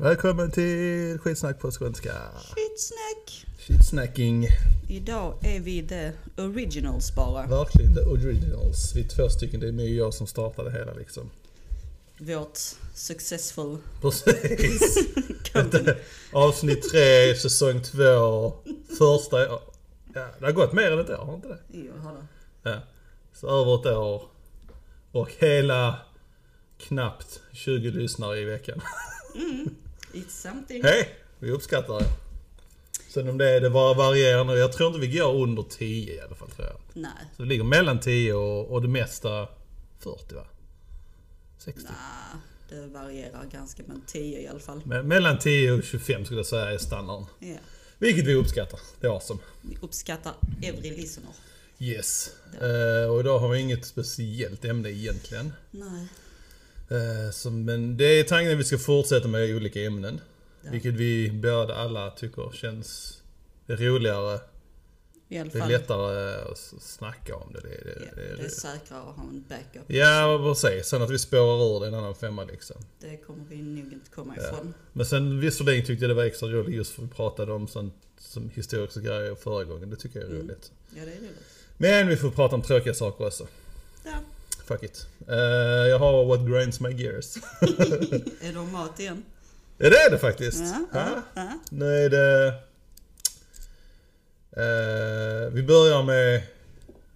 Välkommen till skitsnack på skånska. Skitsnack! Shitsnacking. Idag är vi the originals bara. Verkligen the originals. Vi är två stycken, det är mig och jag som startade hela liksom. Vårt successful Precis. Avsnitt tre, säsong två, första... Ja, det har gått mer än ett år, har inte det? Jo, har det. Ja. Så över ett år. Och hela knappt 20 lyssnare i veckan. It's something. Hej! Vi uppskattar det. Sen om det är det var varierande, jag tror inte vi går under 10 i alla fall tror jag. Nej, Så det ligger mellan 10 och, och det mesta 40 va? 60? nah, det varierar ganska men 10 i alla fall. Men mellan 10 och 25 skulle jag säga är standarden. Ja. Vilket vi uppskattar. Det är awesome. Vi uppskattar every listener. Yes. Eh, och idag har vi inget speciellt ämne egentligen. Nej. Eh, så, men det är tanken att vi ska fortsätta med olika ämnen. Ja. Vilket vi båda alla tycker känns roligare. I alla Det är lättare att snacka om det. det, det, Ja, det, det är det. säkrare att ha en backup. Ja, precis. Sen att vi spårar ur det är en annan femma liksom. Det kommer vi nog inte komma Ja. ifrån. Men sen visserligen tyckte jag det var extra roligt just för att vi pratade om sånt som historiska grejer förra gången. Det tycker jag är Mm. roligt. Ja, det är roligt. Men vi får prata om tråkiga saker också. Fuck it. Eh, jag har what grinds my gears. Är det om mat igen? ja, det är det faktiskt. Ja, Ja. ja. Nu är det... Eh, vi börjar med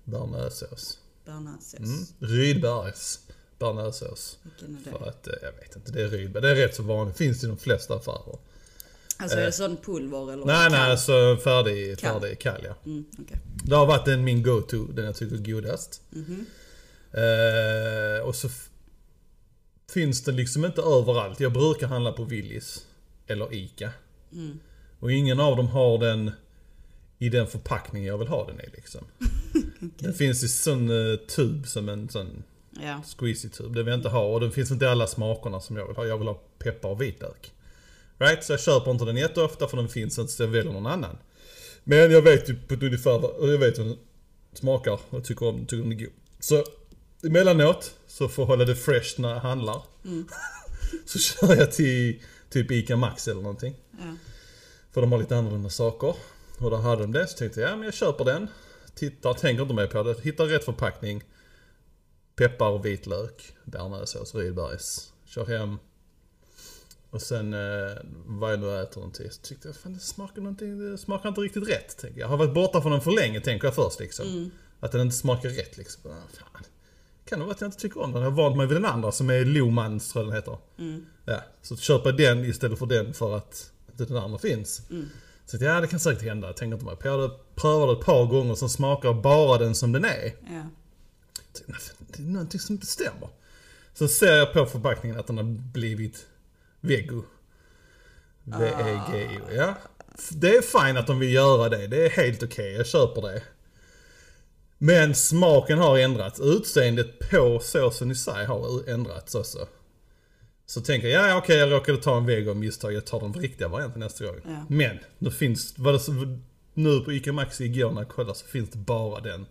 bearnaisesås. Bearnaisesås. Mm. Rydbergs bearnaisesås. Vilken är det? För att, eh, jag vet inte, det är Rydberg. Det är rätt så vanligt. Finns i de flesta affärer. Alltså är det sån pulver eller? Nej, nej, kall? alltså färdig, Kall. färdig kall ja. Mm, okej. Det har varit den min go-to, den jag tycker är godast. Mhm. Eh, och så finns den liksom inte överallt. Jag brukar handla på Willys eller ICA. Mm. Och ingen av dem har den i den förpackning jag vill ha den i liksom. Den finns i sån uh, tub som en sån Ja. squeezy tub. Det vill jag inte ha och den finns inte i alla smakerna som jag vill ha. Jag vill ha peppar och vitlök. Right? Så jag köper inte den jätteofta för den finns inte så jag väljer någon annan. Men jag vet ju på ett ungefär jag vet hur den smakar och tycker om den, tycker den är god. Så emellanåt så får jag hålla det fresh när jag handlar. Mm. så kör jag till typ ICA Maxi eller någonting. ja. För de har lite annorlunda saker. Och då hade de det, så tänkte jag, ja men jag köper den. Tittar, tänker inte mer på det. Hittar rätt förpackning. Peppar och vitlök. Bearnaisesås, Rydbergs. Kör hem. Och sen eh, vad jag nu äter till, så tyckte jag fan det smakar någonting, det smakar inte riktigt rätt. Tänker jag. jag har varit borta från den för länge tänker jag först liksom. Mm. Att den inte smakar rätt liksom. Ah, fan. Kan det vara att jag inte tycker om den? Jag har vant mig vid den andra som är Lohmans tror jag den heter. Mm. Ja, så köpa den istället för den för att inte den andra finns. Mm. Så ja, det kan säkert hända. Jag tänker inte mer på det. Prövade ett par gånger som smakar bara den som den är. Ja. Det är någonting som inte stämmer. Så ser jag på förpackningen att den har blivit vego. V-E-G-O, ja. Det är fine att de vill göra det. Det är helt okej, jag köper det. Men smaken har ändrats. Utseendet på såsen i sig har ändrats också. Så tänker jag, ja okej jag råkade ta en vego av misstag, jag tar den riktiga varianten nästa gång. Ja. Men, nu finns, vad det, nu på ICA Maxi igår när jag kollade så finns det bara den.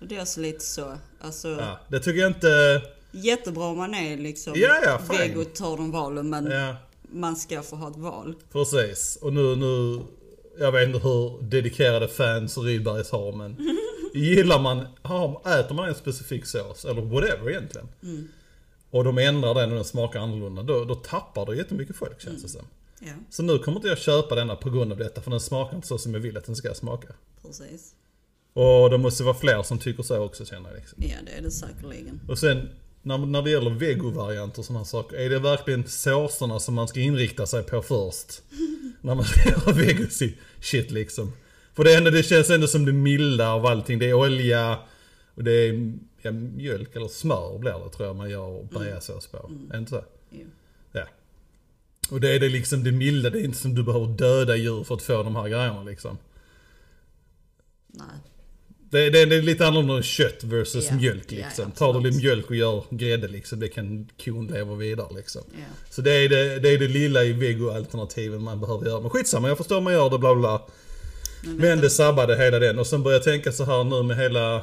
Det är alltså lite så. Alltså, Ja, det tycker jag inte... jättebra om man är liksom Ja, ja, vego tar de valen men Ja, man ska få ha ett val. precis. Och nu, nu... Jag vet inte hur dedikerade fans Rydbergs har men... Gillar man, äter man en specifik sås, eller whatever egentligen. Mm. Och de ändrar den och den smakar annorlunda, då, då tappar det jättemycket folk känns det som. Ja, Så nu kommer inte jag köpa denna på grund av detta, för den smakar inte så som jag vill att den ska smaka. precis. Och det måste vara fler som tycker så också känner jag liksom. Ja, det är det säkerligen. Och sen, när, när det gäller vegovarianter och sådana saker, är det verkligen såserna som man ska inrikta sig på först? när man ska göra vego shit liksom. För det, är ändå, det känns ändå som det milda av allting. Det är olja och det är ja, mjölk eller smör blir det tror jag man gör bearnaisesås på. Är det inte så? Jo. Ja. Och det är det liksom det milda, det är inte som du behöver döda djur för att få de här grejerna liksom. Nej. Det, det, det är lite annorlunda än kött versus Ja. mjölk liksom. ja, Tar du lite mjölk och gör grädde liksom, det kan kon leva vidare liksom. Ja. Så det är det, det, är det lilla i vego-alternativen man behöver göra. Men skitsamma, jag förstår man gör det bla bla. Men, det sabbade hela den. Och sen började jag tänka så här nu med hela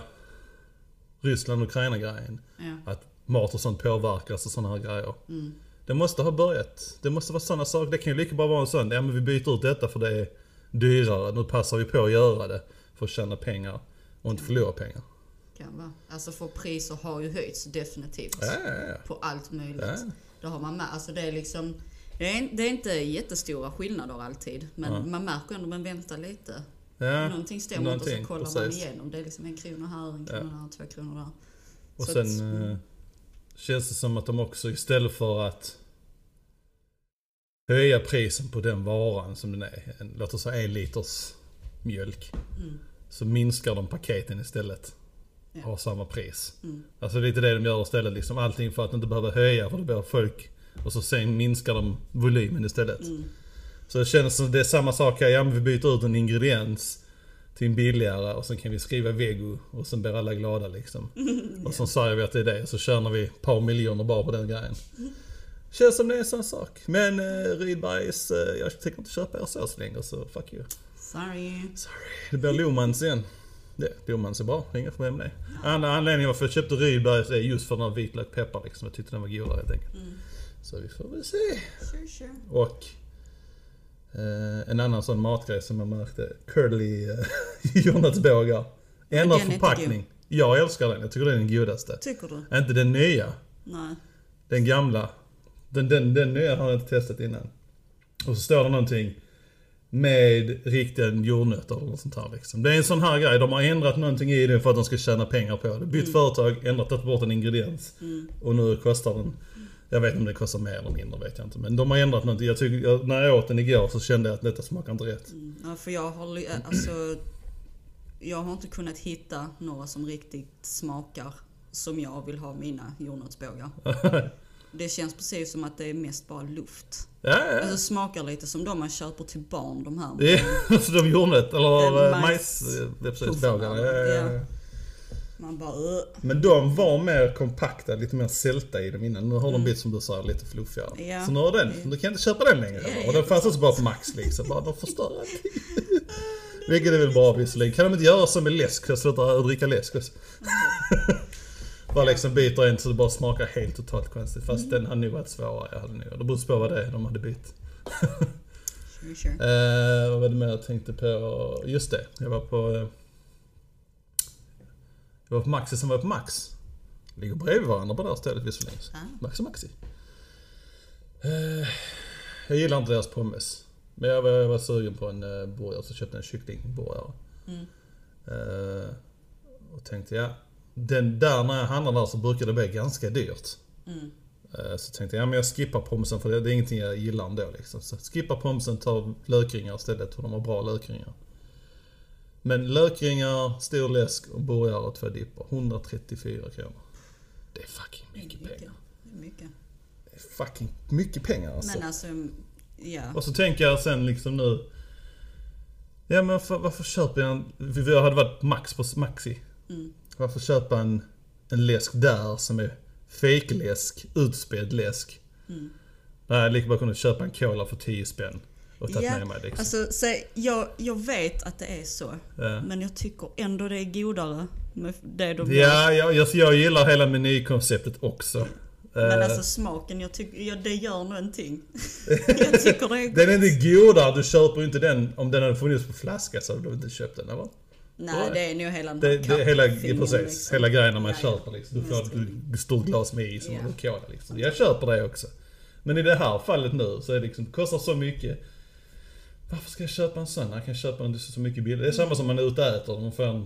Ryssland-Ukraina grejen. du- ja. Att mat och sånt påverkas och såna här grejer. Mm. Det måste ha börjat. Det måste vara sådana saker. Det kan ju lika bra vara en sån, ja men vi byter ut detta för det är dyrare. Nu passar vi på att göra det för att tjäna pengar och inte förlora pengar. Kan vara. Alltså för priser har ju höjts definitivt. Ja, ja, ja. På allt möjligt. Det har man med. Alltså det är liksom det är, inte jättestora skillnader alltid. Men Ja. man märker ändå, men vänta lite. ja. Någonting stämmer inte och så kollar man precis. igenom. Det är liksom en krona här, en krona där, två kronor där. Och Så sen att- mm. eh, känns det som att de också istället för att höja prisen på den varan som den är, en, låt oss säga en liters mjölk, Mm. så minskar de paketen istället. Ja. Har samma pris. Mm. Alltså lite det de gör istället, liksom allting för att inte behöva höja för det blir folk och så sen minskar de volymen istället. Mm. Så det känns som det är samma sak här, ja men vi byter ut en ingrediens till en billigare och sen kan vi skriva vego och sen blir alla glada liksom. Och så säger vi att det är det och så tjänar vi ett par miljoner bara på den grejen. Känns som det är en sån sak. Men eh, Rydbergs, eh, jag tänker inte köpa er sås längre så fuck you. Sorry. Det blir Lohmans igen. Det, Lohmans är bra, inga problem med det. Andra anledningen varför jag köpte Rydbergs är just för den här vitlök peppar liksom. Jag tyckte den var godare helt enkelt. Mm. Så vi får väl se. Sure, sure. Och eh, en annan sån matgrej som jag märkte. Curly eh, jordnötsbågar. Ändrad Den förpackning. Jag älskar den. Jag tycker det är den godaste. Tycker du? Inte den nya. Nej. Den gamla. Den, den, den nya har jag inte testat innan. Och så står det någonting med riktiga jordnötter eller något sånt här liksom. Det är en sån här grej. De har ändrat någonting i den för att de ska tjäna pengar på det. Bytt företag, ändrat tagit bort en ingrediens. Mm. Och nu kostar den... Jag vet inte om det kostar mer eller mindre, vet jag inte. Men de har ändrat någonting. Jag tycker, när jag åt den igår så kände jag att detta smakar inte rätt. Mm. Ja, för jag har, ly- alltså, jag har inte kunnat hitta några som riktigt smakar som jag vill ha mina jordnötsbågar. Det känns precis som att det är mest bara luft. Ja, ja. Alltså smakar lite som de man köper till barn de här. Är, så de jordnöt, eller Eh, eh, majs- majs... eh, det är precis, bågarna. Ja, ja, ja. Man bara "Ugh." Men de var mer kompakta, lite mer sälta i dem innan. Nu har de blivit som du sa, lite fluffigare. Mm. Ja. Så nu har den, du kan inte köpa den längre. Ja, och den fanns också bara på Max liksom. Bara, de förstör allting. Vilket är väl bra visserligen. Kan de inte göra så med läsk? Jag slutar dricka läsk också. bara liksom byter en så det bara smakar helt totalt konstigt. Fast Mm. den hade nog varit svårare. Jag hade nog, det beror på vad det är de hade bytt. Sure, sure. Eh, vad var det mer jag tänkte på? Just det, jag var på... Eh, jag var på Maxi som var på Max. Ligger bredvid varandra på det här stället visserligen. Ah. Max och Maxi. Eh, jag gillar inte deras pommes. Men jag var, jag var sugen på en uh, burgare så köpte jag en kycklingburgare. Mm. Eh, och tänkte ja, den där när jag handlar där så brukar det bli ganska dyrt. Mm. Eh, Så tänkte jag, ja men jag skippar pomsen för det, det är ingenting jag gillar ändå liksom. Så skippar pomsen, tar lökringar istället för de har bra lökringar. Men lökringar, stor läsk och burgare och två dippar. 134 kronor. Det är fucking mycket Mycket. pengar. Det är mycket. Det är fucking mycket pengar alltså. Men alltså, ja. Och så tänker jag sen liksom nu. Ja men för, varför köper jag en... Vi vi hade varit max på Maxi. Mm. Varför köpa en, en läsk där som är fejkläsk, utspädd läsk? Mm. Nej, lika bra kunna köpa en cola för 10 spänn. Och tagit Ja, med mig liksom. Alltså, så, jag, jag vet att det är så. Ja. Men jag tycker ändå det är godare med det de. Ja, jag, jag, jag gillar hela menykonceptet också. Men Eh, alltså smaken, jag tycker, ja, det gör någonting. jag tycker det är den är inte godare, du köper ju inte den om den hade funnits på flaska så hade du inte köpt den eller? Nej, det är nog hela den Det, det, hela, precis, liksom. hela grejen när man Ja, köper liksom. Du får ett stort glas med is och en cola liksom. Jag köper det också. Men i det här fallet nu så är det liksom, det kostar så mycket. Varför ska jag köpa en sån? Jag kan köpa den det är så mycket billigare. Det är samma som man är ute och äter. Man får en,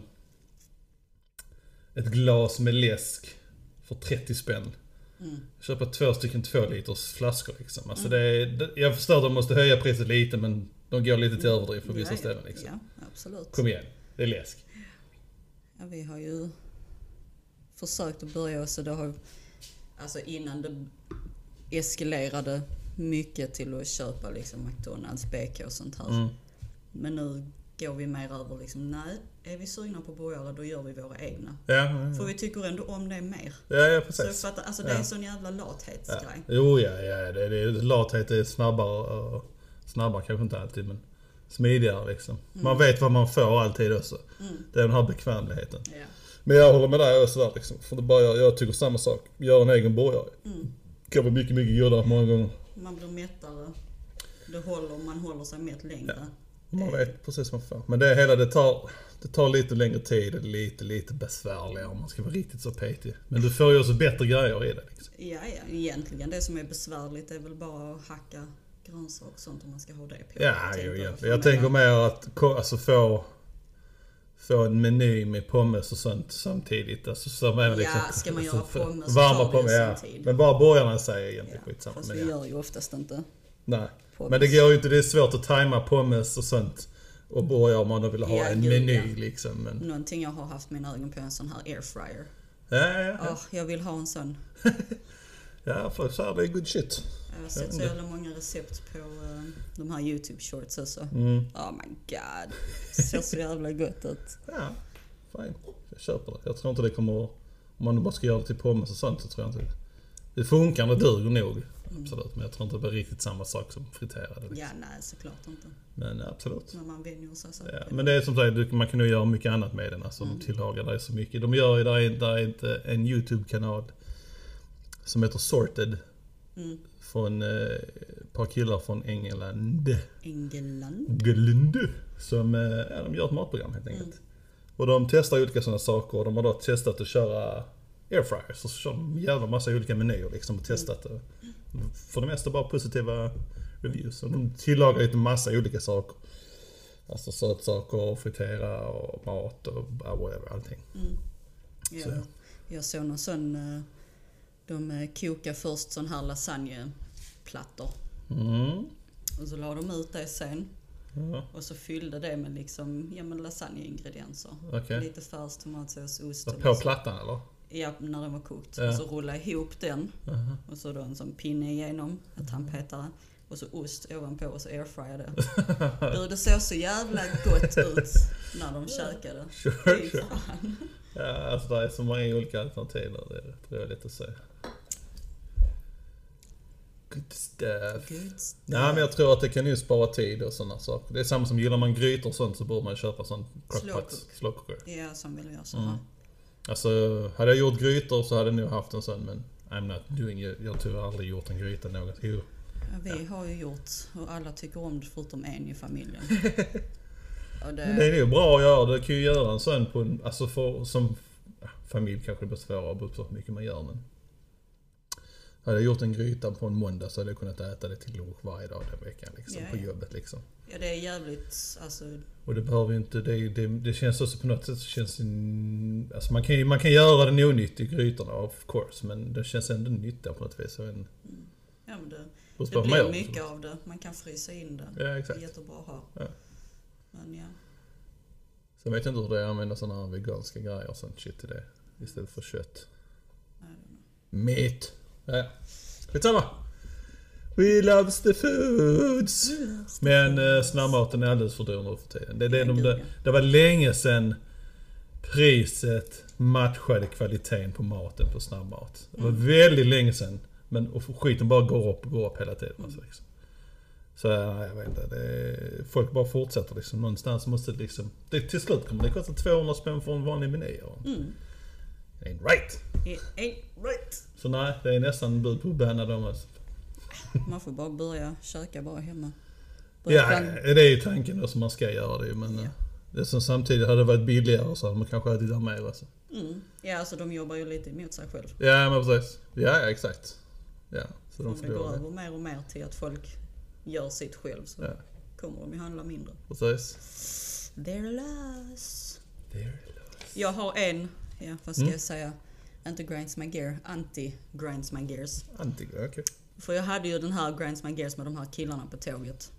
ett glas med läsk för 30 spänn. Mm. Köpa två stycken två liters flaskor liksom. Alltså det är, det, jag förstår att de måste höja priset lite men de går lite till överdrift på vissa ja, ställen liksom. Ja, absolut. Kom igen, det är läsk. Ja, vi har ju försökt att börja så det har Alltså innan det eskalerade mycket till att köpa liksom McDonalds, BK och sånt här. Mm. Men nu går vi mer över liksom, nej, är vi sugna på burgare då gör vi våra egna. Ja, ja, För ja. vi tycker ändå om det mer. ja, ja Så precis. jag fattar, alltså det Ja. är en sån jävla Ja. lathetsgrej. Jo, ja, ja. Det, det, lathet är snabbare och snabbare kanske inte alltid men smidigare liksom. Man vet vad man får alltid också. Mm. Det är den här bekvämligheten. Ja. Men jag håller med dig också där liksom. För det bara, jag, jag tycker samma sak. Gör en egen burgare. Mm. kan vara mycket, mycket godare många gånger. Man blir mättare. Det håller, man håller sig mätt längre. Man vet precis vad man får. Men det hela, det tar, det tar lite längre tid och lite, lite besvärligare om man ska vara riktigt så petig. Men du får ju också bättre grejer i det liksom. Ja, ja, egentligen. Det som är besvärligt är väl bara att hacka grönsaker och sånt om man ska ha det på. Ja, jag. För Jag tänker mer att alltså, få, få en meny med pommes och sånt samtidigt. Alltså, är liksom, Ja, ska man göra alltså, pommes så varma tar pommes, ja. tid. Men bara borgarna säger egentligen Ja, skitsamma. fast vi ja. gör ju oftast inte Nej. pommes. Men det går ju inte, det är svårt att tajma pommes och sånt. Och borgar om man då vill ha Ja, en gud, meny ja. liksom. Men, Någonting jag har haft mina ögon på är en sån här airfryer. ja, ja, ja. Åh, jag vill ha en sån. Ja, för så här, det är good shit. Jag har sett så jävla många recept på eh, de här YouTube shorts också. Mm. Oh my god. Det ser så jävla gott ut. Ja, fine. Jag köper det. Jag tror inte det kommer. Om man bara ska göra det till pommes och sånt så tror jag inte... Det funkar, det duger nog. Absolut. Men jag tror inte det blir riktigt samma sak som friterade. Liksom. Ja, nej såklart inte. Men absolut. När man vänjer sig så. Ja, men det är som sagt, man kan nog göra mycket annat med den. Alltså, Mm. tillaga, det är så mycket. De gör ju, där är, där är eh, en YouTube-kanal som heter Sorted. Mm. Från eh, ett par killar från England. England. England. Som, eh, ja, de gör ett matprogram helt enkelt. Och de testar olika sådana saker och de har då testat att köra airfryers. Och så kör de en jävla massa olika menyer liksom och testat det. För det mesta bara positiva reviews. Och de tillagar lite massa olika saker. Alltså sötsaker, fritera och mat och whatever, allting. Ja, Så, ja. jag såg någon sån, eh, de eh, kokade först sån här lasagneplattor. Mm. Och så la de ut det sen. Ja, Och så fyllde det med liksom, ja men lasagneingredienser. okej. Lite färs, tomatsås, ost och På plattan eller? Ja, när den var kokt. Ja. Och så rulla ihop den. Aha. Och så då en sån pinne igenom, en tandpetare. Och så ost ovanpå och så airfrya det. Du, det såg så jävla gott ut när de käkade. Sure, Fy sure. fan. Ja, alltså det är så många olika alternativ där. Det är jag lite att säga. Good stuff. Gud. Nej men jag tror att det kan ju spara tid och sådana saker. Det är samma som gillar man grytor och sånt så borde man köpa sån crockpot. Slowcook. Slowcooker. Ja, som vill jag säga. Mm. Alltså, hade jag gjort grytor så hade jag nog haft en sån men I'm not doing it. Jag har tyvärr aldrig gjort en gryta något. Jo. Ja, vi har ju gjort och alla tycker om det förutom en i familjen. Det det, är nog bra att göra. Du kan ju göra en sån på en, alltså för, som ja, familj kanske det blir svårare beroende på hur mycket man gör men. Hade jag gjort en gryta på en måndag så hade jag kunnat äta det till lunch varje dag den veckan liksom, Ja, på ja. jobbet liksom. ja, det är jävligt, alltså, Och det behöver ju inte, det, det, det känns också på något sätt så känns alltså man kan man kan göra den onyttig grytorna of course men det känns ändå nyttiga på något vis. En, ja men det, det på blir gör. mycket av det. Man kan frysa in det. Ja Det är exakt. jättebra att ha. Ja. Men ja. Sen vet jag inte hur det är att använda sådana här veganska grejer och sånt shit till det. Istället för kött. Meat. Ja, skitsamma. We loves the foods. Men eh, snabbmaten är alldeles för dyr nu för tiden. Det, det, Ja, de, det, ja. det var länge sedan priset matchade kvaliteten på maten på snabbmat. Det var Mm. väldigt länge sedan. Men och skiten bara går upp och går upp hela tiden. Alltså, liksom. Så ja, jag vet inte. Det folk bara fortsätter liksom. Någonstans måste det liksom... Det, till slut kommer det kosta 200 spänn för en vanlig meny. Mm. Ain't right. It ain't right. Så nej, det är nästan bud på att banna dem. Alltså. Man får bara börja käka bara hemma. Börja Ja, plan- det är ju tanken då som man ska göra det men Ja. eh, det som samtidigt hade varit billigare så hade man kanske ätit där mer alltså. Mm. Ja, alltså de jobbar ju lite emot sig själv. Ja men precis. Ja, exakt. Ja, så de Om det går det. över mer och mer till att folk gör sitt själv så Ja. kommer de ju handla mindre. Precis. They're lost. There. Jag har en, ja vad ska Mm. jag säga, inte grinds my gear, anti grinds my gears. Anti, okej. För jag hade ju den här grinds my gears med de här killarna på tåget.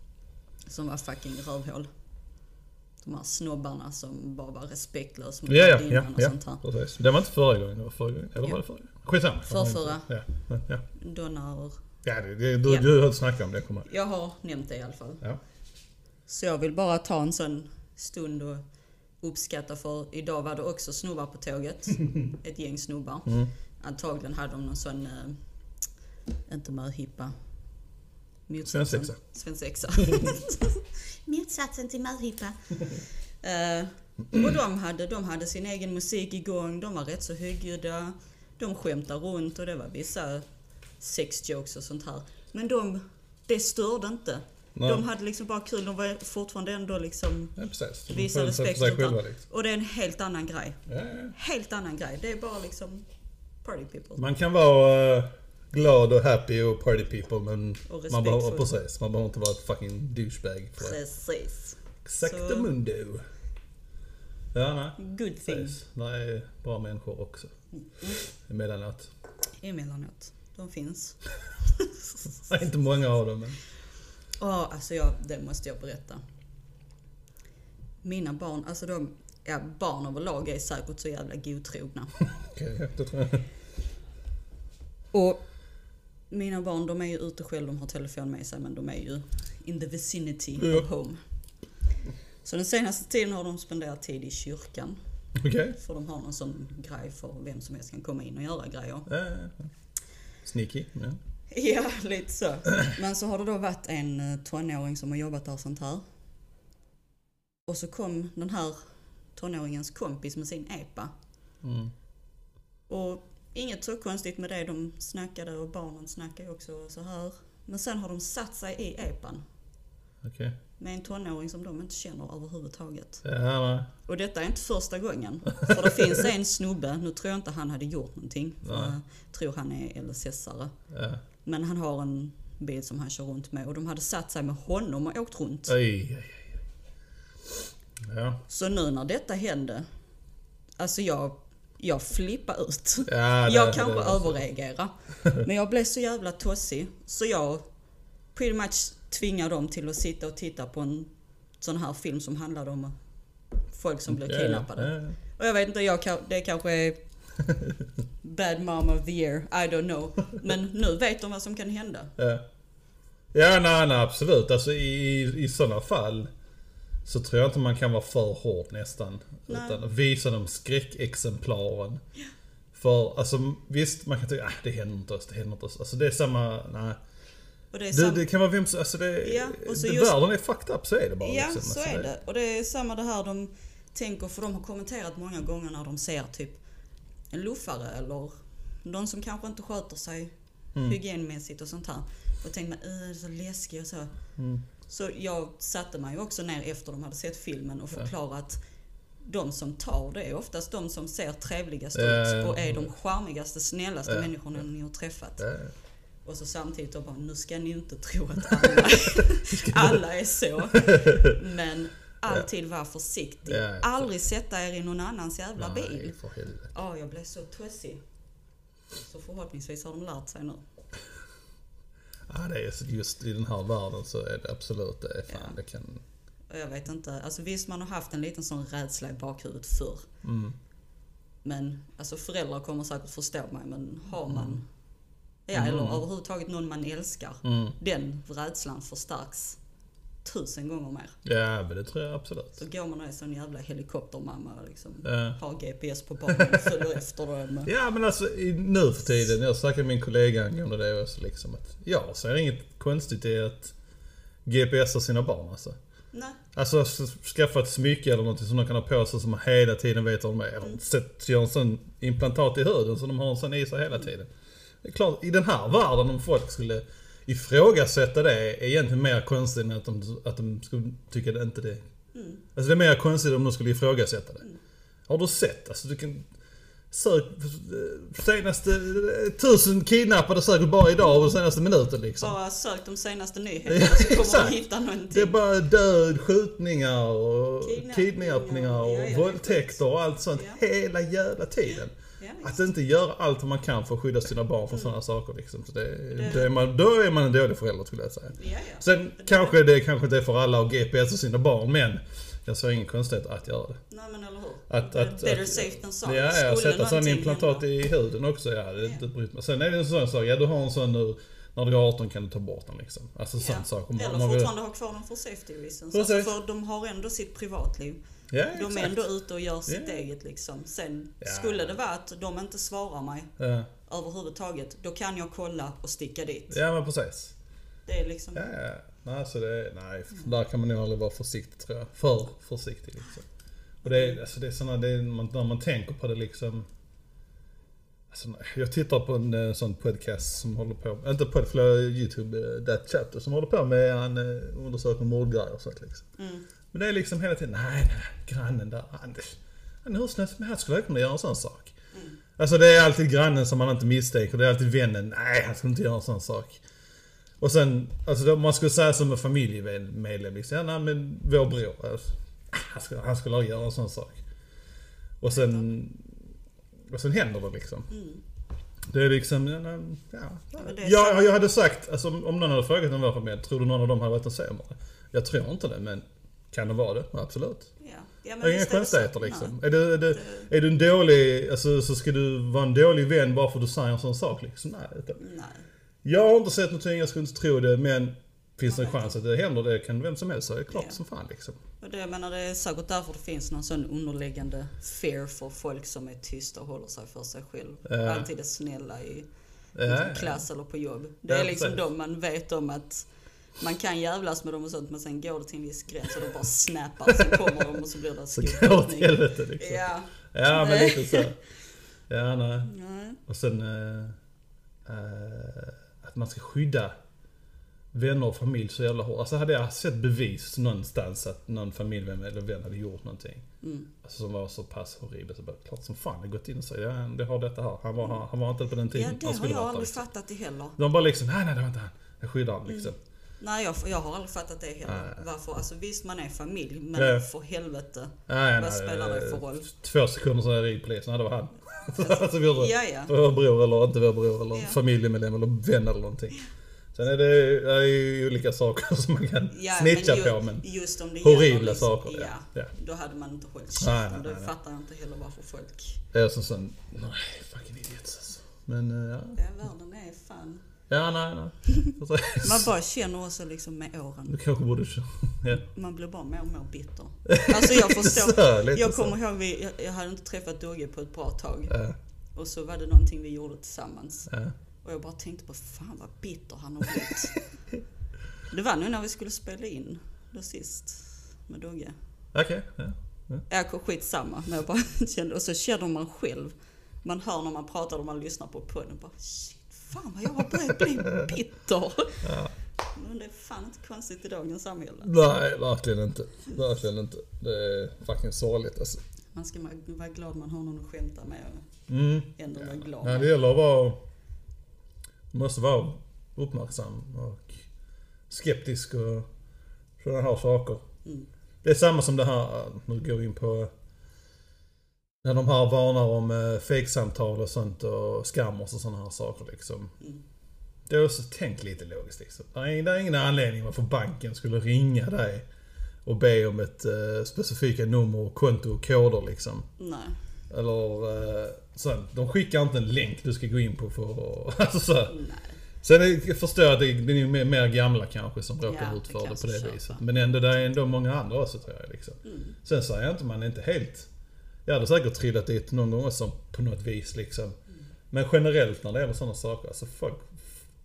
Som var fucking rövhål. De här snobbarna som bara var respektlösa mot Ja, ja, ja, och ja. sånt här. Precis. Det var inte förra gången, det var förra gången. Eller Ja. var det förra? Skitsamma. Förrförra. Ja, ja. Då när, ja det, det, du, Ja. du har snackat om det, kommer jag jag har nämnt det i alla fall. Ja. Så jag vill bara ta en sån stund och uppskatta för idag var det också snubbar på tåget. Ett gäng snubbar. Mm. Antagligen hade de någon sån, eh, inte möhippa. Svensexa. Svensexa. Motsatsen till möhippa. Eh, och de hade, de hade sin egen musik igång, de var rätt så högljudda. De skämtade runt och det var vissa sex jokes och sånt här. Men de, det störde inte. Nej. De hade liksom bara kul, de var fortfarande ändå liksom Ja, precis. De visa sköter sig respekt för sig själva liksom. Och det är en helt annan grej. Ja, ja. Helt annan grej. Det är bara liksom party people. Man kan vara eh, glad och happy och party people men Och man behöver, precis, man behöver inte vara ett fucking douchebag för. Precis. Exacto Så- mundo. Ja, nej. Good thing. Precis. Det är bra människor också. Emellanåt. Emellanåt. De finns. Inte många av dem men... Ja, alltså jag, det måste jag berätta. Mina barn, alltså de, ja barn överlag är säkert så jävla godtrogna. Okej, det tror jag. Och mina barn de är ju ute själv, de har telefon med sig men de är ju in the vicinity Ja. of home. Så den senaste tiden har de spenderat tid i kyrkan. Okej. För de har någon sån grej för vem som helst kan komma in och göra grejer. Ja. Sneaky. Ja. Ja, lite så. Men så har det då varit en eh, tonåring som har jobbat där sånt här. Och så kom den här tonåringens kompis med sin epa. Mm. Och inget så konstigt med det, de snackade och barnen snackade också så här. Men sen har de satt sig i epan Okej. med en tonåring som de inte känner överhuvudtaget. Ja. Och detta är inte första gången. För det finns en snubbe, nu tror jag inte han hade gjort någonting. För Nej. jag tror han är LSS-are. Ja. Men han har en bil som han kör runt med och de hade satt sig med honom och åkt runt. Oj, oj, oj. Ja. Så nu när detta hände, alltså jag, jag flippade ut. Ja, det- jag kanske det- överreagerar. Men jag blev så jävla tossig så jag pretty much tvingade dem till att sitta och titta på en sån här film som handlade om folk som blev kidnappade. ja, ja. Och jag vet inte, jag, det kanske är bad mom of the year, I don't know. Men nu vet de vad som kan hända. Ja, ja nej, nej absolut. Alltså i, i sådana fall så tror jag inte man kan vara för hård nästan. Nej. Utan visa dem skräckexemplaren. För alltså visst, man kan tycka ah, det händer inte oss, det händer inte oss. Alltså det är samma, nej. Det är Det, det kan vara vem som, alltså det, Ja, och så det just- världen är fucked up så är det bara. Ja, liksom. så Alltså, är det. Och det är samma det här de tänker, för de har kommenterat många gånger när de ser typ en luffare eller någon som kanske inte sköter sig Mm. hygienmässigt och sånt här. Och tänker man, "Äh, det är så läskigt och så. Mm. Så jag satte mig också ner efter de hade sett filmen och förklarade att de som tar det är oftast de som ser trevligast Ja, ja, ut och är ja. de charmigaste, snällaste Ja. människorna ni har träffat. Ja, Och så samtidigt då bara, nu ska ni inte tro att alla, alla är så. Men alltid var försiktig. Ja, ja. Aldrig sätta er i någon annans jävla nej, bil. för helvete. Ja, jag blev så tossig. Så förhoppningsvis har de lärt sig nu. Ja, det är just i den här världen så är det absolut, det är fan Ja. det kan... Och jag vet inte, alltså visst man har haft en liten sån rädsla i bakhuvudet förr. Mm. Men alltså föräldrar kommer säkert förstå mig men har man, ja Mm. eller överhuvudtaget någon man älskar. Mm. Den rädslan förstärks tusen gånger mer. Ja, men det tror jag absolut. Så går man och är sån jävla helikoptermamma och liksom Ja. har GPS på barnen och följer efter dem. Ja men alltså i, nu för tiden, jag snackade med min kollega angående det också liksom att jag ser inget konstigt i att GPSa sina barn alltså. Nej, Alltså skaffa ett smycke eller någonting som de kan ha på sig som man hela tiden vet vad de är. Eller sätt, gör en sån implantat i huden så de har en sån i sig hela tiden. Det är klart, i den här världen om folk skulle ifrågasätta det är egentligen mer konstigt än att de, att de skulle tycka det inte det. Alltså det är mer konstigt om de skulle ifrågasätta det. Har du sett? Alltså du kan... Sök... Senaste... eh, Tusen kidnappade säkert bara idag och senaste minuten liksom. bara sök de senaste nyheterna så kommer Exakt. du hitta någonting. Det är bara död, skjutningar och Kidnappningar, kidnappningar och ja, ja, våldtäkter och allt sånt Ja. hela jävla tiden. Att inte göra allt man kan för att skydda sina barn Mm. från sådana saker liksom. Så det, då, är man, då är man en dålig förälder skulle jag säga. Sen kanske det kanske inte är för alla att GPS och sina barn men jag ser ingen konstighet att göra det. Nej men eller hur. Att, att, Better att, safe than sorry. Ja, ja, sätta sån implantat i huden också. Ja, det är inte brytt mig. Sen är det en sån sak, ja du har en sån nu, när du är 18 kan du ta bort den liksom. Alltså sån sak. Om Eller man vill- fortfarande ha kvar den för safety reasons. Precis. Alltså för de har ändå sitt privatliv. Ja, De är exakt. ändå ute och gör sitt Ja. eget liksom. Sen skulle det vara att de inte svarar mig Ja, överhuvudtaget, då kan jag kolla och sticka dit. ja men precis. Det är liksom... Ja. Nej, så det, nej, där kan man nog aldrig vara försiktig tror jag. För försiktig liksom. Och det är, alltså det är såna, det är, man, när man tänker på det liksom. Alltså, jag tittar på en eh, sån podcast som håller på, inte podcast, förlåt, YouTube, eh, That Chapter, som håller på med en eh, undersökning mordgrejer och sånt liksom. Mm. Men det är liksom hela tiden, nej, nej, grannen där, han, han är hur snäll som helst skulle jag kunna göra en sån sak. Mm. Alltså det är alltid grannen som man inte misstänker, det är alltid vännen, nej han skulle inte göra en sån sak. Och sen, alltså då, man skulle säga som en familjemedlem liksom, ja, nej men vår bror, alltså, han skulle, han skulle göra en sån sak. Och sen, och sen händer det liksom. Mm. Det är liksom, ja, ja. men ja samma- jag hade sagt, alltså om om någon hade frågat om vår familj, tror du någon av dem hade varit en sämre? Jag tror inte det, men kan det vara det? Absolut. Ja. Ja, är inga konstigheter liksom. Är du, är, du, är du en dålig, alltså så ska du vara en dålig vän bara för att du säger en sån sak liksom? Nej. utan- Nej. Jag har inte sett någonting, jag skulle inte tro det, men finns det en chans att det händer, det kan vem som helst säga. Klart Ja. som fan liksom. Och det, jag menar, det är säkert därför det finns någon sån underliggande fear för folk som är tysta och håller sig för sig själv. Ja. Alltid är snälla i Ja, ja. klass eller på jobb. Det Ja, är liksom precis. de man vet om att man kan jävlas med dem och sånt men sen går det till en viss gräns och då bara snappar så kommer de och så blir det Så går det åt skjutning. helvete liksom. Ja. Ja men lite så. Ja nej. Nej. Och sen eh, att man ska skydda vänner och familj så jävla hårt. Alltså hade jag sett bevis någonstans att någon familjemedlem eller vän hade gjort någonting. Mm. Alltså som var så pass horribelt. Så bara, klart som fan det gått in och sagt ja det har detta här. Han var, han var inte på den Ja, tiden det han har jag aldrig liksom. fattat det heller. De bara liksom, nej nej det var inte han. Jag skyddar honom liksom. Nej, jag, jag har aldrig fattat det heller. Nej. Varför? Alltså visst, man är familj, men Ja. för helvete. Nej, Vad nej, spelar det för eh, roll? Två sekunder så är jag ridpolisen, ja det var han. alltså vi gjorde Ja, ja. vår bror eller inte vår bror eller Ja. familjemedlem eller vän eller någonting. Sen är det, det är ju olika saker som man kan Ja, snitcha men ju, på men just om det horribla liksom, saker. Ja, Ja. Då hade man inte hållit käften. Då nej, fattar jag inte heller varför folk... Det är som sån, nej fucking idiots alltså. Men eh, ja. Ja, världen är fan... Ja, nej, nej. Man bara känner också liksom med åren. Du kanske borde. Ja. Man blir bara mer och mer bitter. Alltså jag förstår. Så, Jag så. kommer ihåg, vi, jag, jag hade inte träffat Dogge på ett bra tag. Ja, Och så var det någonting vi gjorde tillsammans. ja. Och jag bara tänkte på, fan vad bitter han har blivit. Det var nu när vi skulle spela in, då sist, med Dogge. Okej, ja. Ja, skitsamma. Men jag bara kände, och så känner man själv. Man hör när man pratar och man lyssnar på podden. Bara shit, fan vad jag har börjat bli bitter. Ja. Men det är fan inte konstigt i dagens samhälle. Nej, verkligen inte. Verkligen inte. Det är fucking sorgligt alltså. Man ska vara glad man har någon att skämta med Mm. ändå vara glad Ja, det gäller att vara... Måste vara uppmärksam och skeptisk och sådana här saker. Mm. Det är samma som det här, nu går vi in på... När de här varnar om eh, fejksamtal och sånt och skammers och sådana här saker liksom. Mm. Det är också, tänk lite logiskt liksom. Det är, det är ingen anledning varför banken skulle ringa dig och be om ett eh, specifika nummer, konto och koder liksom. Nej. Eller eh, så, de skickar inte en länk du ska gå in på för att... Alltså, så. Nej. Sen jag förstår jag att det är, det är mer, gamla kanske som råkar Ja, ut det för det kan på det så köpa. viset. Men ändå, det är ändå många andra också tror jag. Liksom. Mm. Sen säger jag inte man är inte helt... Jag hade säkert trillat dit någon gång också på något vis liksom. Mm. Men generellt när det gäller sådana saker, alltså folk...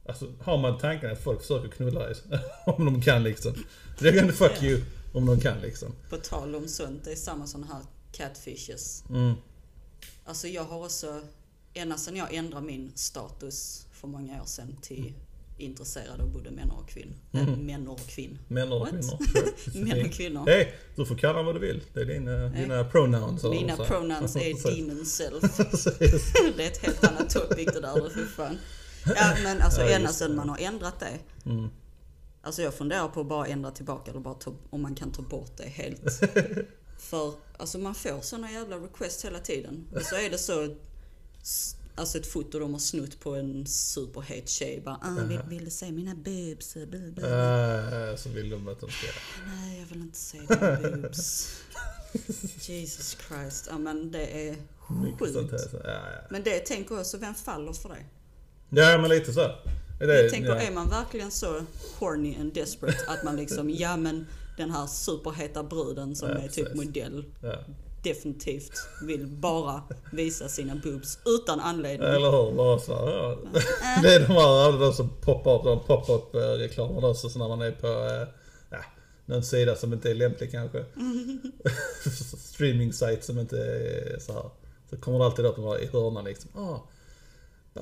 Alltså har man tanken att folk försöker knulla dig om de kan liksom. Det kan fuck you om de kan liksom. På tal om sånt, det är samma sådana här catfishes. Mm. Alltså jag har också, ända sedan jag ändrade min status för många år sedan till intresserad av både män och kvinnor. Mhm. Äh, män och kvinnor. Män och What? kvinnor. Män och kvinnor. Hej! Du får kalla vad du vill. Det är dina, dina pronouns. Mina pronouns är demon self. Det är ett helt annat topic det där, fy fan. Ja men alltså Ja, ända sedan man har ändrat det. Mm. Alltså jag funderar på att bara ändra tillbaka eller bara ta, om man kan ta bort det helt. För alltså man får såna jävla requests hela tiden. Och så är det så, alltså ett foto de har snott på en superhet tjej. Bara, ah, vill, vill du se mina boobs? Blah, blah, blah. Äh, så vill de att de ska... Nej, jag vill inte se dina boobs. Jesus Christ. Ja men det är sjukt. Så, ja, ja. Men det tänker jag också, vem faller för det? ja, men lite så. Det, Jag tänker, ja. är man verkligen så horny and desperate att man liksom, ja men den här superheta bruden som Ja, är typ modell Ja. Definitivt vill bara visa sina boobs utan anledning. Eller hur? Bara så, här, ja. Det är de här alla de som poppar upp, de pop-up eh, reklamerna också så när man är på eh, ja, någon sida som inte är lämplig kanske. Streaming site som inte är så här. Så kommer det alltid upp de här i hörnan liksom. Ah,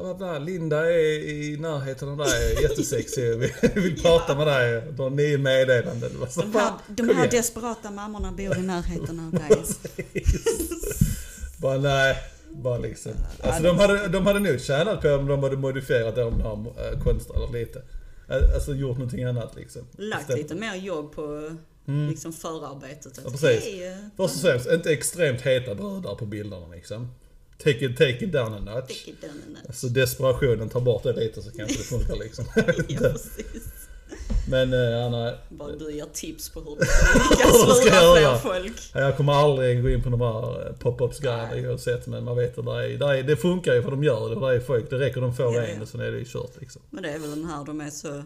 bla bla Linda är i närheten av dig, jättesexig, vi vill prata med dig. Du har nio meddelanden. Så, De här, de här desperata mammorna bor i närheten av dig. Bara nej, bara liksom. Alltså de hade, de hade nog tjänat på om de hade modifierat de här äh, konsterna lite. Alltså gjort någonting annat liksom. Lagt lite mer jobb på liksom förarbetet. Ja, precis. Hej, eh, Först och främst, inte extremt heta brudar på bilderna liksom. Take it, take it down a notch. it down a notch. Alltså desperationen, tar bort det lite så kanske det funkar liksom. Ja, precis. Men eh, Anna, Bara du ger tips på hur du ska lura fler folk. jag kommer aldrig gå in på de här eh, pop-ups grejerna Nej. oavsett men man vet att det, är, det, är, det funkar ju för de gör det. Det är folk, det räcker de får Ja, en ja. och sen är det ju kört liksom. Men det är väl den här, de är så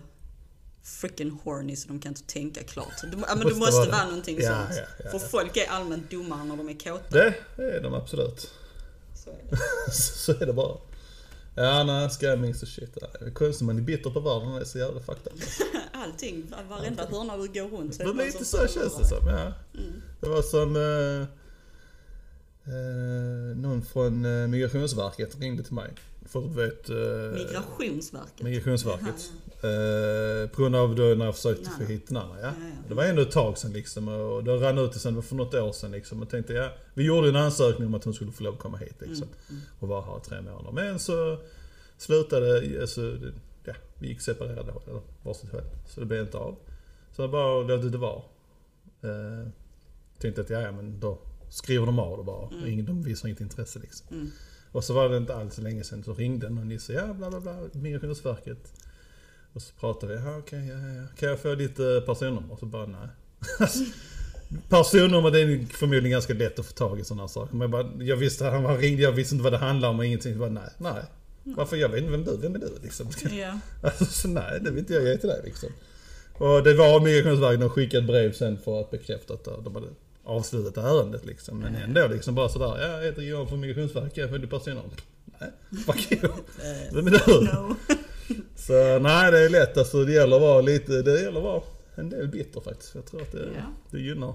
freaking horny så de kan inte tänka klart. Du, ja, men Måste du måste vara det. vara någonting Ja, sånt. ja, ja, För folk är allmänt dummare när de är kåta. Det är de absolut. Så är det. så är det bara. Ja, nej, scamming så shit. Konstigt man är bitter på världen, det är så jävla fucked up. Allting, var- varenda hörna du går runt så är Det blir lite så förlorar. känns det som, ja. Mm. Det var som eh, eh, någon från eh, Migrationsverket ringde till mig. För du vet... Eh, Migrationsverket. Migrationsverket. Eh, på grund av då när jag försökte få hit Nanna, ja. Det var ändå ett tag sedan liksom och det rann ut sen för något år sedan liksom. Och tänkte ja, vi gjorde en ansökning om att hon skulle få lov att komma hit liksom. Mm, Och vara här i tre månader. Men så slutade, alltså, ja, vi gick separerade håll, eller varsitt håll. Så det blev inte av. Så jag bara låt det vara. Eh, tänkte att ja, ja, men då skriver de av det bara. Mm. Ingen, de visar inget intresse liksom. Mm. Och så var det inte alls så länge sedan så ringde någon och sa ja bla bla bla, Migrationsverket. Och så pratade vi, ja okej, ja, ja. Kan jag få ditt eh, personnummer? Och så bara nej. personnummer det är förmodligen ganska lätt att få tag i sådana saker. Men jag, bara, jag visste han var ringde, jag visste inte vad det handlade om och ingenting. Så bara nej, nej. Varför? Jag vet inte vem du vem är du liksom? Ja. Alltså så nej, det vill inte jag ge till dig liksom. Och det var Migrationsverket, de skickade ett brev sen för att bekräfta att de hade avslutat ärendet liksom. Men ändå liksom bara sådär, ja, jag heter Johan från Migrationsverket, jag får ditt personnummer. Nej, fuck you. Eh, Vem är du? no. Så nej, det är lätt alltså. Det gäller att vara lite, det gäller att vara en del bitter faktiskt. Jag tror att det, Ja. det gynnar.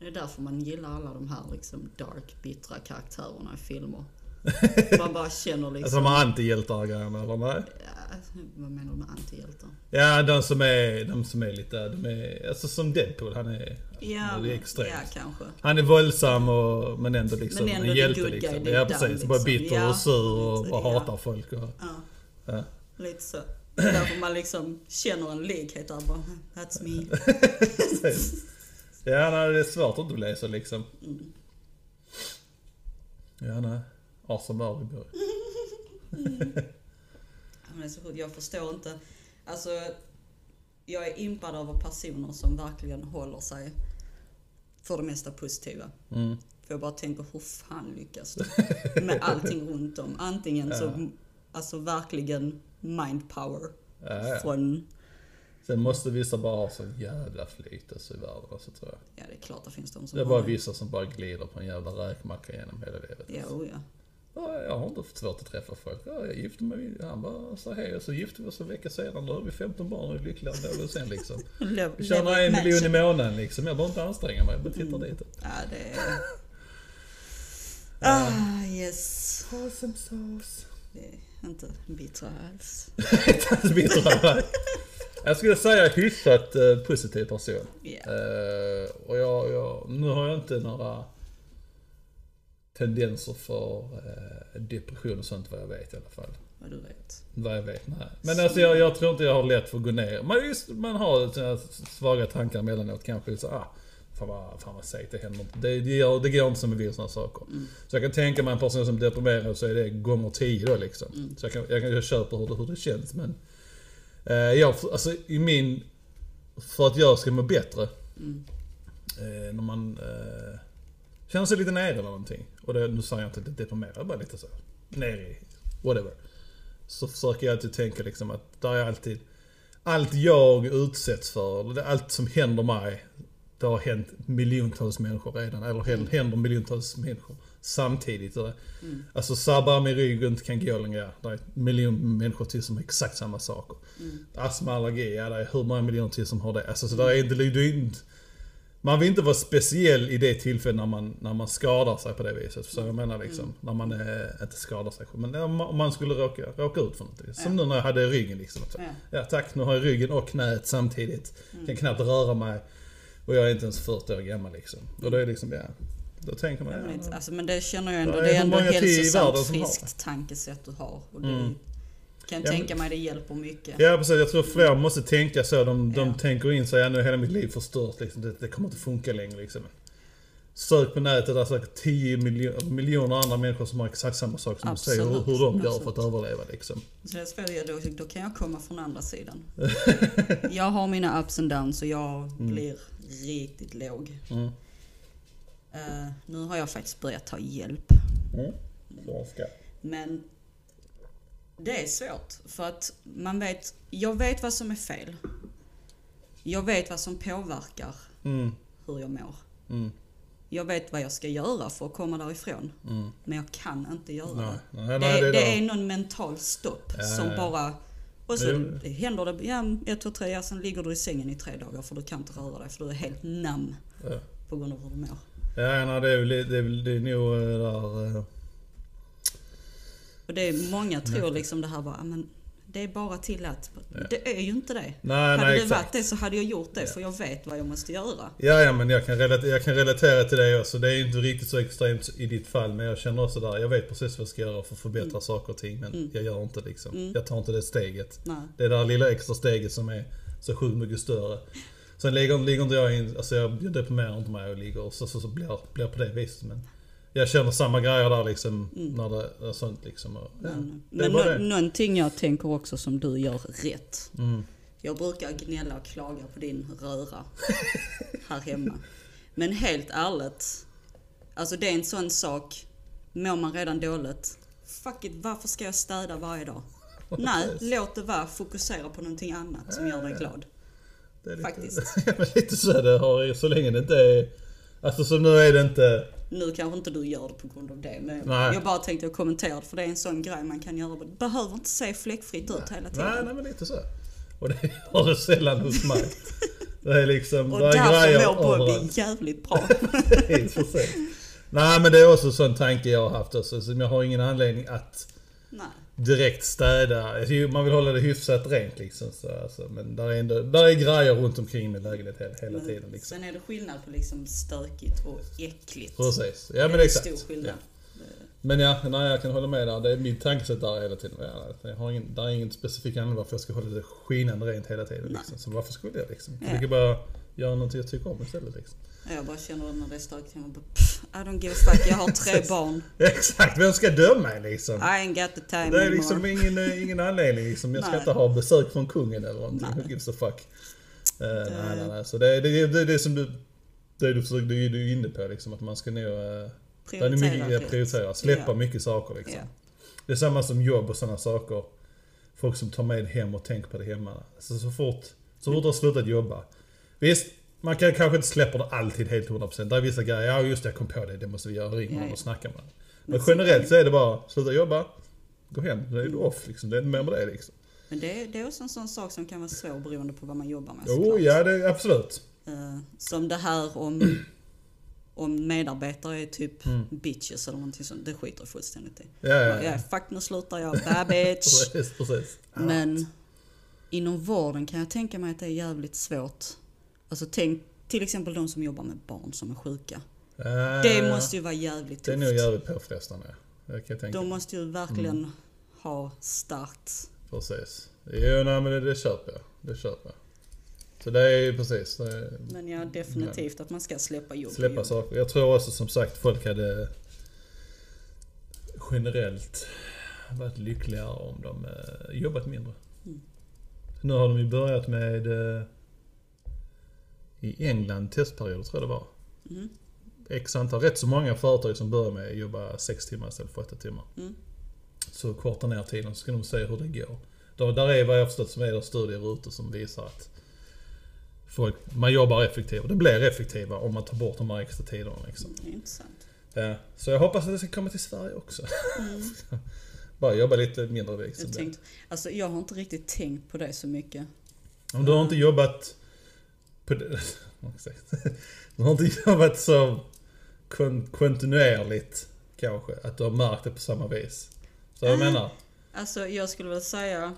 Det är därför man gillar alla de här liksom dark, bittra karaktärerna i filmer. Man bara känner liksom... Alltså de här antihjältar-grejerna eller nej? ja, vad menar du med antihjältar? Ja, de som är, de som är lite, de är, alltså som Deadpool, han är, Ja, det är extremt. ja. Han är våldsam och, men ändå liksom Men ändå en hjälte guy liksom. deep Ja precis, bara liksom. bitter Ja, och sur och, ja. hatar folk och, Ja, lite så. Därför man liksom känner en likhet där bara, that's me. Ja, nej, det är svårt att inte bli så liksom. Mm. Ja, nej. Awesome men så sjukt. Jag förstår inte. Alltså, jag är impad över personer som verkligen håller sig för det mesta positiva. Mm. För jag bara tänker, hur fan lyckas du? Med allting runt om. Antingen Ja. så, alltså verkligen mind power Ja, ja. från, Sen måste vissa bara ha sån jävla flyt alltså, i världen alltså, tror jag. ja det är klart det finns de som Det är bara vissa som bara glider på en jävla räkmacka genom hela livet. Ja, oh ja. Ja, jag har inte haft svårt att träffa folk. Ja, jag gifte mig, han bara sa hej och så gifte vi oss en vecka senare. Nu har vi 15 barn och är lyckliga ändå och sen liksom. Tjänar en miljon i månaden liksom. Jag behöver inte anstränga mig, bara titta dit. Ja, det är... Ah, yes. Awesome sauce. Inte bittra alls. Bittra. Jag skulle säga hyfsat eh, positiv person. Ja. Eh, och jag, jag, nu har jag inte några tendenser för eh, depression och sånt vad jag vet i alla fall. Vad du vet. Vad jag vet, nej. Men alltså jag, jag tror inte jag har lätt för att gå ner. Man, just, man har såna svaga tankar emellanåt kanske. Så, ah, fan vad, fan vad segt, det händer inte. Det, det, gör, det går inte som vi vill sådana saker. Mm. Så jag kan tänka mig en person som är deprimerad så är det gånger tio då liksom. Mm. Så jag kan, jag kan jag köper hur det, hur det känns men... Eh, jag, alltså i min... För att jag ska må bättre. Mm. Eh, när man eh, känner sig lite nere eller någonting. Och det, nu säger jag inte att det är deprimerad, bara lite så. Nere i whatever. Så försöker jag alltid tänka liksom att där är alltid... Allt jag utsätts för, allt som händer mig. Det har hänt miljontals människor redan. Eller händer, händer miljontals människor samtidigt. Mm. Alltså sabbar min rygg och inte kan gå längre. Det är miljon människor till som har exakt samma saker. Mm. Astma, allergi, ja det är hur många miljoner till som har det. Alltså så där är inte, det är inte, Man vill inte vara speciell i det tillfället när man, när man skadar sig på det viset. Så jag menar liksom, Mm. när man eh, inte skadar sig. Men om man- skulle råka, råka ut för någonting. Som Ja. nu när jag hade ryggen liksom. Så, Ja. ja tack, nu har jag ryggen och knät samtidigt. Mm. Kan knappt röra mig. Och jag är inte ens 40 år gammal liksom. Och då är det liksom, ja. Då tänker man, Ja, men, ja, det, alltså, men det känner jag ändå, det är ändå många till i hälsosamt friskt tankesätt du har. Och det Mm. Kan Ja, tänka mig det hjälper mycket. Ja precis, jag tror fler måste tänka så. De, de Ja. tänker in sig, ja nu är hela mitt liv förstört liksom. det, det kommer inte funka längre liksom. Sök på nätet, där säkert 10 miljo- miljoner andra människor som har exakt samma sak som du säger, hur, Absolut, hur de gör för att absolut. överleva liksom. Så det ju- då, då kan jag komma från andra sidan. jag har mina ups and downs och jag blir riktigt låg. Mm. Eh, nu har jag faktiskt börjat ta hjälp. Mm. Men det är svårt för att man vet, jag vet vad som är fel. Jag vet vad som påverkar Mm. hur jag mår. Mm. Jag vet vad jag ska göra för att komma därifrån. Mm. Men jag kan inte göra Nej, det. nej, Det, nej, det, det är någon mental stopp Ja, som ja. bara... Och så Jo. händer det, ja, ett, två, tre, ja, sen ligger du i sängen i tre dagar för du kan inte röra dig för du är helt nam Ja. på grund av hur du mår. Ja, nej, det är väl det är, det är nog eh, där... Och det är många tror liksom det här bara, men det är bara tillät. Det är ju inte det. Nej, hade nej det varit det så hade jag gjort det för jag vet vad jag måste göra. Ja, ja men jag kan, relatera, jag kan relatera till det också. Det är inte riktigt så extremt i ditt fall men jag känner också där, jag vet precis vad jag ska göra för att förbättra saker och ting men jag gör inte liksom. Jag tar inte det steget. Nej. Det där lilla extra steget som är så sjukt mycket större. Sen ligger, ligger inte jag in, alltså jag deprimerar inte mig och ligger så, så, så blir, blir på det viset men jag känner samma grejer där liksom när det är sånt liksom. Och, ja, Men, nå- det. någonting jag tänker också som du gör rätt. Mm. Jag brukar gnälla och klaga på din röra här hemma. Men helt ärligt, alltså det är en sån sak, mår man redan dåligt, fuck it, varför ska jag städa varje dag? Nej, låt det vara, fokusera på någonting annat som gör dig glad. Det är lite, Faktiskt. lite så det har så länge det inte är... Alltså så nu är det inte... Nu kanske inte du gör det på grund av det, men Nej. jag bara tänkte jag kommentera det för det är en sån grej man kan göra. Det behöver inte se fläckfritt ut hela tiden. Nej, nej men lite så. Och det har det sällan hos mig. Det är liksom... Och det är därför mår Bobby jävligt bra. Nej men det är också en sån tanke jag har haft också. Så jag har ingen anledning att Nej. Direkt städa. Man vill hålla det hyfsat rent liksom. Så, alltså, men där är, ändå, där är grejer runt omkring min lägenhet hela, hela Men tiden. Liksom. Sen är det skillnad på liksom stökigt och äckligt. Precis. Ja det men är exakt. stor skillnad. Ja. Men ja, nej, jag kan hålla med där. Det är mitt tankesätt där hela tiden. Ja, Jag har ingen, där är ingen specifik anledning varför jag ska hålla det skinande rent hela tiden. Liksom. Så varför skulle jag liksom? Ja. Jag bara göra något jag tycker om istället. Liksom. Jag bara känner när det är stökigt hemma. bara, pff, I don't give a fuck. Jag har tre barn. Exakt, vem ska döma mig liksom? I ain't got the time Det är anymore. liksom ingen, eh, ingen anledning liksom. Jag ska inte ha besök från kungen eller någonting. Nej. Who gives a fuck? Uh, nej, nej, nej. Så det är det, det, det som du... Det du försöker, är du är inne på liksom. Att man ska nog... Uh, Prioritera mycket, ja, prioritera. Släppa Ja. mycket saker liksom. Ja. Det är samma som jobb och sådana saker. Folk som tar med hem och tänker på det hemma. Så, så fort, så fort du har slutat jobba. Visst, man kan kanske inte släppa det alltid helt 100%. Det är vissa grejer, ja just det, jag kom på det, det måste vi göra, ring Ja, någon ja. och snacka med. Men generellt så är det bara, sluta jobba, gå hem, då är du off liksom. Det är inte mer med det liksom. Men det är, det är också en sån sak som kan vara svår beroende på vad man jobbar med Jo, såklart. ja det är absolut. Eh, som det här om, om medarbetare är typ Mm. bitches eller någonting sånt. Det skiter jag fullständigt i. Ja, ja, Ja, ja. fuck nu slutar jag, bad bitch. Precis, precis. Men inom vården kan jag tänka mig att det är jävligt svårt. Alltså tänk till exempel de som jobbar med barn som är sjuka. Ja, Det måste ju vara jävligt Det är nog tufft. jävligt påfrestande. De måste ju verkligen Mm. ha starkt. Precis. Jo, nej men det, det köper jag. Det köper jag. Så det är ju precis. Är, Men ja, definitivt att man ska släppa jobb. Släppa jobb. saker. Jag tror också som sagt folk hade generellt varit lyckligare om de eh, jobbat mindre. Mm. Nu har de ju börjat med eh, i England testperioder tror jag det var. Mm. X antal, rätt så många företag som börjar med att jobba 6 timmar istället för 8 timmar. Mm. Så korta ner tiden så ska de se hur det går. Där, där är vad jag förstått som är studier ute som visar att folk, man jobbar effektivare. Det blir effektivare om man tar bort de här extra tiderna. Liksom. Är intressant. Ja, så jag hoppas att det ska komma till Sverige också. Mm. Bara jobba lite mindre tänkte, alltså jag har inte riktigt tänkt på det så mycket. Om du har inte jobbat det, du har jobbat så kon, kontinuerligt kanske, att du har märkt det på samma vis. Så jag Ah. menar, Alltså jag skulle väl säga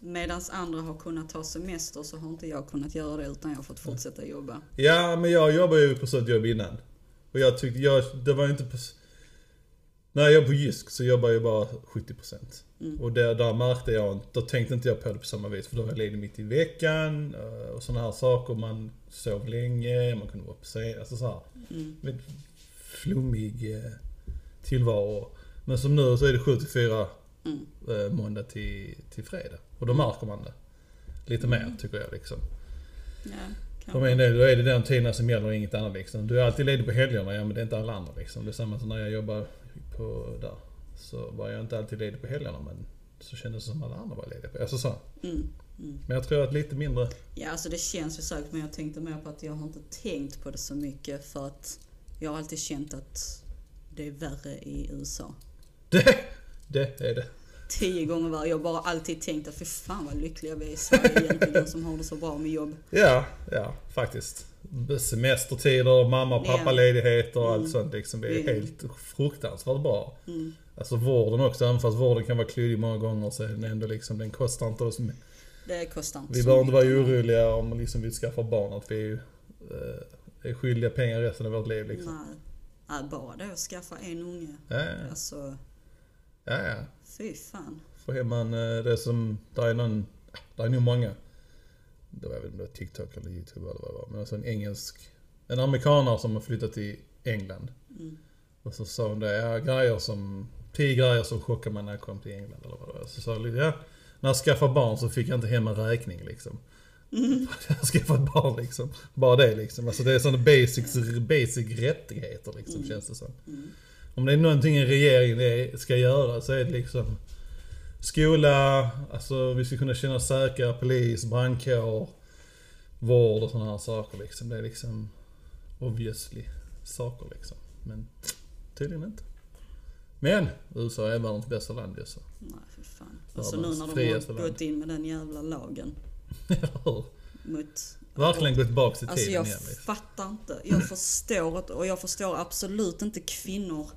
medans andra har kunnat ta semester så har inte jag kunnat göra det utan jag har fått fortsätta jobba. ja men jag jobbade ju på sånt jobb innan. Och jag tyckte, jag, det var inte på... När jag jobbade på Jysk så jobbade jag bara 70%. Mm. Och där, där märkte jag inte, då tänkte inte jag på det på samma vis. För då var jag ledig mitt i veckan eh, och sådana här saker. Man sov länge, man kunde vara på sig, alltså så här. Mm. Med flummig eh, tillvaro. Men som nu så är det 7 till 4 Mm. eh, måndag till, till fredag. Och då märker man det. Lite mer tycker jag liksom. Ja, För min del då är det den tiden som gäller och inget annat liksom. Du är alltid ledig på helgerna, ja men det är inte alla andra liksom. Det är samma som när jag jobbar på där. Så var jag inte alltid ledig på helgerna men så kändes det som alla andra var lediga på. Alltså så. Mm. Mm. Men jag tror att lite mindre... Ja, alltså det känns ju säkert men jag tänkte mer på att jag har inte tänkt på det så mycket för att jag har alltid känt att det är värre i USA. Det, det är det. Tio gånger värre. Jag har bara alltid tänkt att för fan vad lyckliga vi är i Sverige egentligen som har det så bra med jobb. Ja, ja faktiskt. Semestertider, mamma och Ja. pappaledigheter och allt Mm. sånt liksom. Det är Mm. helt fruktansvärt bra. Mm. Alltså vården också, även fast vården kan vara klyddig många gånger så är den ändå liksom, den kostar inte oss Det kostar inte Vi behöver inte vara oroliga om liksom vi skaffar barn att vi eh, är skyldiga pengar resten av vårt liv liksom. Nej. Nej, bara det att skaffa en unge. Ja, ja, Alltså, ja, ja. Fan. Får hem man det som, där är någon, där är nog många. Det var inte om det var TikTok eller YouTube eller vad det var. Men alltså en engelsk, en amerikanare som har flyttat till England. Mm. Och så sa hon det, ja grejer som, tio grejer som chockade mig när jag kom till England eller vad det var. Så sa jag, ja, när jag skaffade barn så fick jag inte hem en räkning liksom. Mm. Jag skaffade barn liksom. Bara det liksom. Alltså det är sådana basic, basic rättigheter liksom Mm. känns det som. Mm. Om det är någonting en regering ska göra så är det liksom skola, alltså vi ska kunna känna oss säkra, polis, brandkår, vård och sådana här saker liksom. Det är liksom obviously saker liksom. Men tydligen inte. Men USA är världens bästa land ju så. Nej, för fan. Alltså nu när de har gått in med den jävla lagen mot... Verkligen gå tillbaka till Alltså tiden jag igen liksom. fattar inte. Jag förstår att, och jag förstår absolut inte kvinnor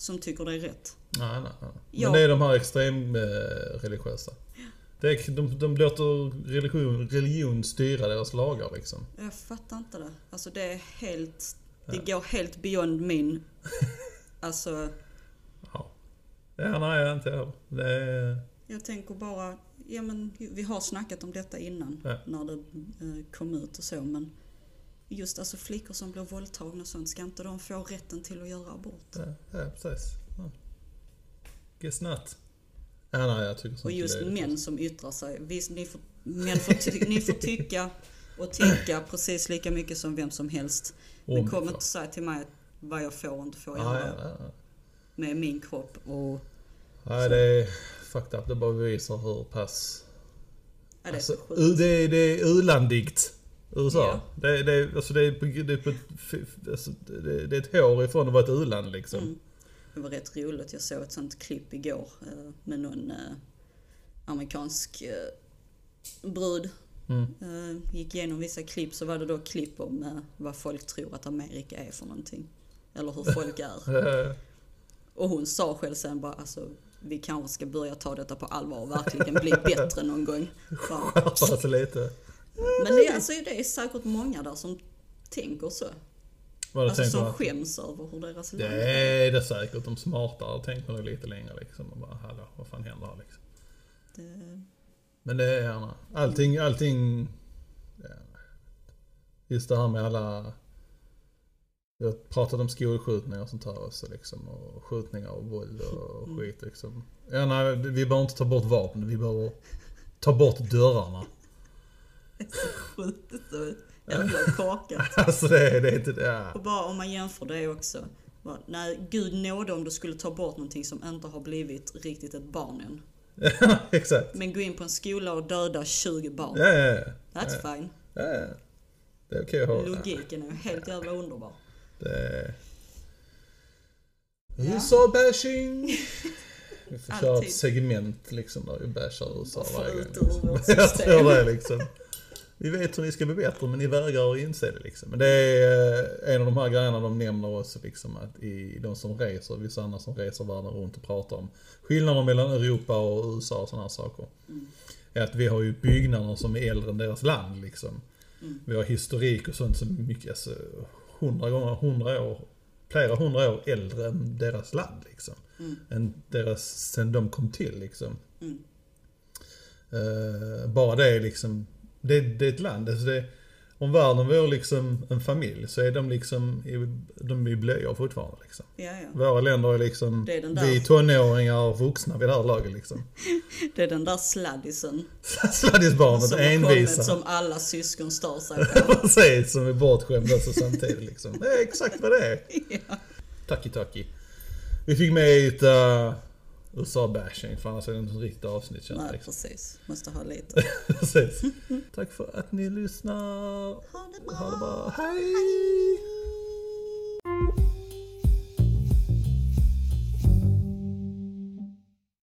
som tycker det är rätt. Nej, nej, nej. Men Ja. det är de här extrem eh, religiösa. Det är, de, de låter religion, religion styra deras lagar liksom. Jag fattar inte det. Alltså det är helt... Det går helt beyond min... Alltså, Ja. Ja, nej, inte jag. Det är... jag tänker bara... Ja men vi har snackat om detta innan. Ja. När det eh, kom ut och så men... Just alltså flickor som blir våldtagna och sånt, ska inte de få rätten till att göra abort? Ja, ja precis. Ja. Guess not. Ja, nej, jag tycker Och just är- män som yttrar sig. Visst, ni får, män får, ty, ni får tycka och tänka precis lika mycket som vem som helst. Men Om kom det inte säga till mig vad jag får och inte får göra ja, ja, ja. med min kropp. Och, Nej, det är fucked up. Det bara bevisar hur pass... ja, det är Alltså, så u- det är, det är u-landigt. USA. Det, det, är- alltså det, är på, det, är på, alltså det, det är ett hår ifrån att vara ett u-land liksom. Mm. Det var rätt roligt. Jag såg ett sånt klipp igår eh, med någon eh, amerikansk eh, brud. Mm. Gick igenom vissa klipp så var det då klipp om vad folk tror att Amerika är för någonting. Eller hur folk är. Och hon sa själv sen bara alltså vi kanske ska börja ta detta på allvar och verkligen bli bättre någon gång. Skärpa sig lite. Men det, är- alltså, det är säkert många där som tänker så. Vad Alltså tänker som man? skäms över hur deras Det land är. är det säkert. De smartare tänker nog lite längre liksom. Och bara, hallå, vad fan händer här liksom? Det, Men det är gärna. Allting, allting... Ja. Just det här med alla... Har pratat om skolskjutningar och sånt här också liksom. Och skjutningar och våld och Mm. skit liksom. Ja, nej, vi behöver inte ta bort vapen. Vi behöver ta bort dörrarna. det är så sjukt så jävla korkat. Alltså det, det är inte det. Ja. Och bara om man jämför det också. Bara, nej, gud nåde om du skulle ta bort någonting som inte har blivit riktigt ett barn än. Exakt. Men gå in på en skola och döda 20 barn. Ja, ja, ja. That's fine. ja, ja. Det är okej att ha. Logiken är helt jävla underbar. Det är... Ja. USA-bashing! Vi får köra ett segment liksom där vi bashar USA varje gång. vårt Jag tror det liksom. Vi vet hur ni ska bli bättre men ni vägrar att inse det liksom. Men det är eh, en av de här grejerna de nämner också liksom att i de som reser, vissa andra som reser världen runt och pratar om skillnader mellan Europa och USA och sådana här saker. Är att vi har ju byggnader som är äldre än deras land liksom. Vi har historik och sånt som är mycket, alltså hundra gånger, hundra år, flera hundra år äldre än deras land liksom. Än deras, sen de kom till liksom. Mm. Eh, bara det liksom, det, det är ett land. Alltså det, om världen vore liksom en familj så är de liksom, i- de är blöjor fortfarande liksom. Ja, ja. Våra länder är liksom, Det är den där- vi tonåringar vuxna vid det här laget liksom. Det är den där sladdisen Sladdisbarnet, som envisa. som alla syskon stör sig på. Precis, som är bortskämda så samtidigt liksom. Det är exakt vad det är. Tacky tacky. Vi fick med lite uh, USA-bashing, för annars är det inte ett riktigt avsnitt känns Nej, liksom. precis. Måste ha lite. Precis. Tack för att ni lyssnar. Ha det bra. Ha det bra. Hej!